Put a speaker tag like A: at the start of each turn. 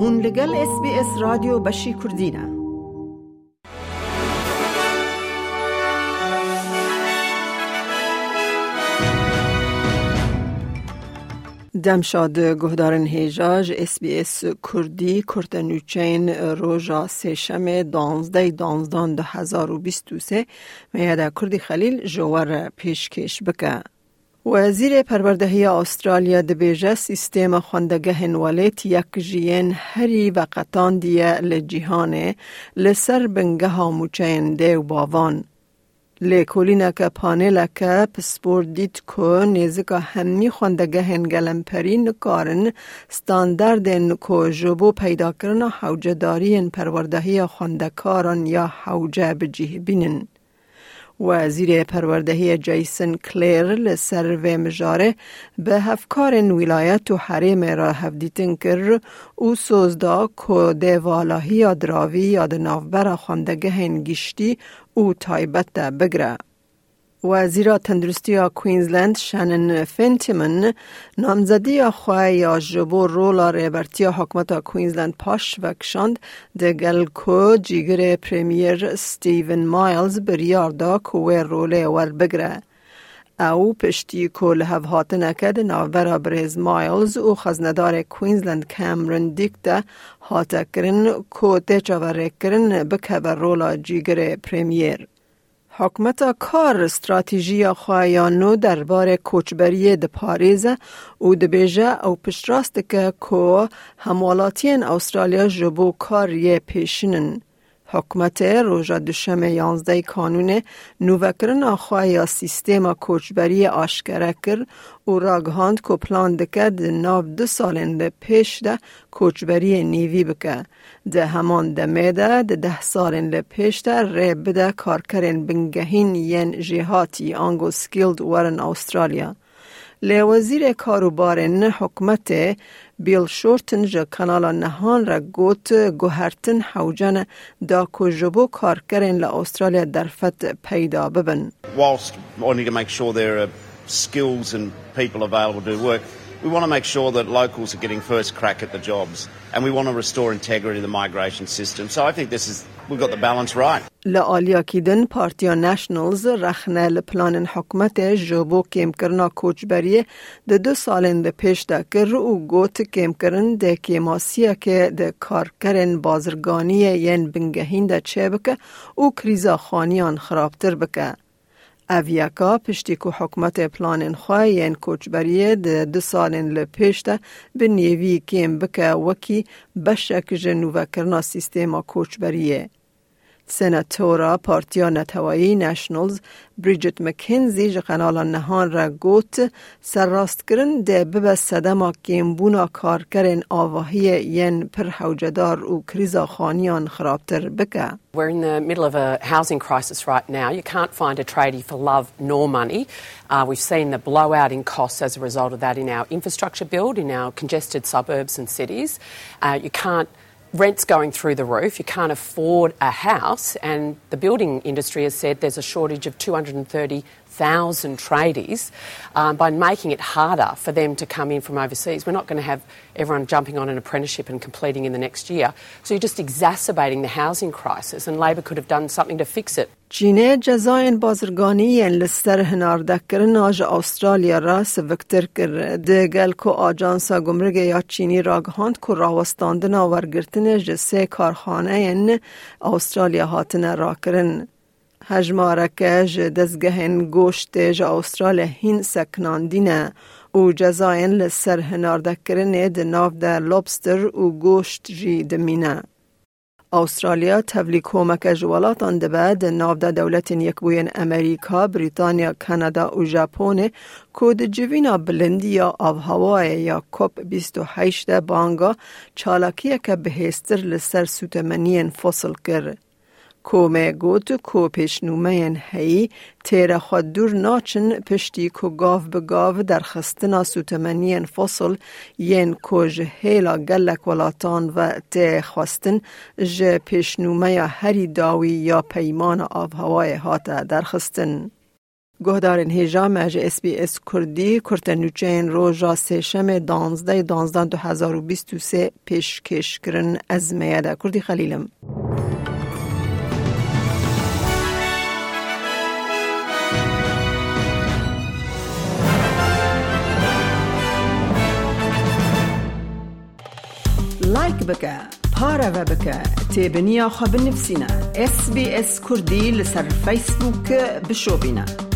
A: هون لگل اس بی اس رادیو بشی کردینه دمشاد گهدارن هیجاج اس بی اس کردی کرتنوچین روژا سشم دانزده دانزدان ده هزار و بیست و سه میاده کردی خلیل جوار پیشکش بکه. وزیر پروردهی استرالیا دبیجه سیستم خوندگه هنوالت یک جین هری وقتان دیه لجیهانه لسر بنگه ها موچین ده و باوان. لیکولینه که پانیل که پسپور دید که نیزکا همی خوندگه هنگلم پری نکارن ستاندرد نکو جبو پیدا کرن حوجه دارین پروردهی خوندکاران یا حوجه بجیه بینن. وزیر پروردهی جیسن کلیر لسر و مجاره به هفکار ولایت و حریم را هفدیتن کر او سوزدا که دیوالاهی یا دراوی یا دنافبر خواندگه هنگیشتی او تایبت بگره. وزیر تندرستی کوینزلند شنن فنتیمن نامزدی خواه یا جبو رولا ریبرتی حکمت کوینزلند پاش وکشاند دگل کو جیگر پریمیر ستیون مایلز بریار دا کوه روله ور بگره. او پشتی کل هف هاتن کد ناورا بریز مایلز و خزندار کوینزلند کامرن دیکتا هاتا کرن کو تیچا کرن بکه رولا جیگر پریمیر. حکمت کار استراتیژی خواهیانو درباره کوچبری د پاریز او د بیجه او پشتراست که که هموالاتین استرالیا جبو کار یه پیشنن. حکمت روژا دوشم یانزده کانون نوکرن آخواه یا سیستم کوچبری آشکره کر و راگهاند که پلان دکه ده ناو دو سالن ده پیش ده کوچبری نیوی بکه. ده همان دمه ده ده ده سالن ده پیش ده ری بده کارکرین بنگهین ین جهاتی آنگو سکیلد ورن استرالیا. لی وزیر کاروبارن حکمت بیل شورتن جا کانال نهان را گوت گوهرتن حوجن دا کجبو کارکرین ل استرالیا در فت پیدا ببن.
B: Whilst wanting to make sure there are skills and people available to do work, we want to make sure that locals are getting first crack at the jobs and we want to restore integrity to the migration system. So I think this is we've got the balance right.
A: لآلیا کیدن پارتیا نشنلز رخنه لپلان حکمت جبو کم کرنا کوچبری ده دو سالن ده پیش ده کر و گوت کم کرن ده کماسیه که ده کار کرن بازرگانی ین بنگهین ده چه بکه و کریزا خانیان خرابتر بکه. اویاکا پشتی که حکمت پلان خواه ین کوچبریه ده دو سالن لپیش ده به نیوی کم بکه وکی بشک جنوه کرنا سیستما کوچبریه. سناتورا پارتیا نتوایی نشنلز بریجت مکنزی جقنال نهان را گوت سرراست کرن ده ببه صدما کمبونا کار کرن آواهی ین پر حوجدار و کریزا خانیان خرابتر بکه.
C: We're in the middle of a housing crisis right now. You can't find a tradie for love nor money. Uh, we've seen the blowout in costs as a result of that in our infrastructure build, in our congested suburbs and cities. Uh, you can't rent's going through the roof. You can't afford a house, and the building industry has said there's a shortage of 230,000 tradies. Um, by making it harder for them to come in from overseas, we're not going to have everyone jumping on an apprenticeship and completing in the next year. So you're just exacerbating the housing crisis, and Labor could have done something to fix it.
A: چینه جزاین بازرگانی لستر هنارده کرن آج استرالیا را سوکتر کر دگل کو آجانسا گمرگ یا چینی راگهاند کو راوستاندن آورگرتن جسه کارخانه ین استرالیا هاتن را کرن. هجمارکه ج دزگهن گوشت ج استرالیا هین سکناندینه او جزاین لسر هنارده کرن ده ناف ده لوبستر و گوشت جی دمینه. استرالیا تولی کمک جوالات آن بعد ناود دولت یک بوین امریکا، بریتانیا، کانادا و ژاپن کود جوینا بلندی یا آب هوای یا کپ 28 بانگا چالاکیه که به هستر لسر سوتمنین فصل کرد. کومه گوت کو پیشنومه هی تیره خود دور ناچن پشتی کو گاو به گاو در خستنا سوتمنی فصل یین کج هیلا گلک ولاتان و تی خواستن پیش نومه هری داوی یا پیمان آب هوای هاتا در خستن. گهدارن هیجا مج اس بی اس کردی کرتنوچین روژا سشم دانزده دانزدان دو هزار و بیست و سه پیش کش کرن از میاده کردی خلیلم. بکە. پارەوە بکە. تێبنییا خە بنفسینە. کردی لسر لەسەر فیسبووکە بشۆبینە.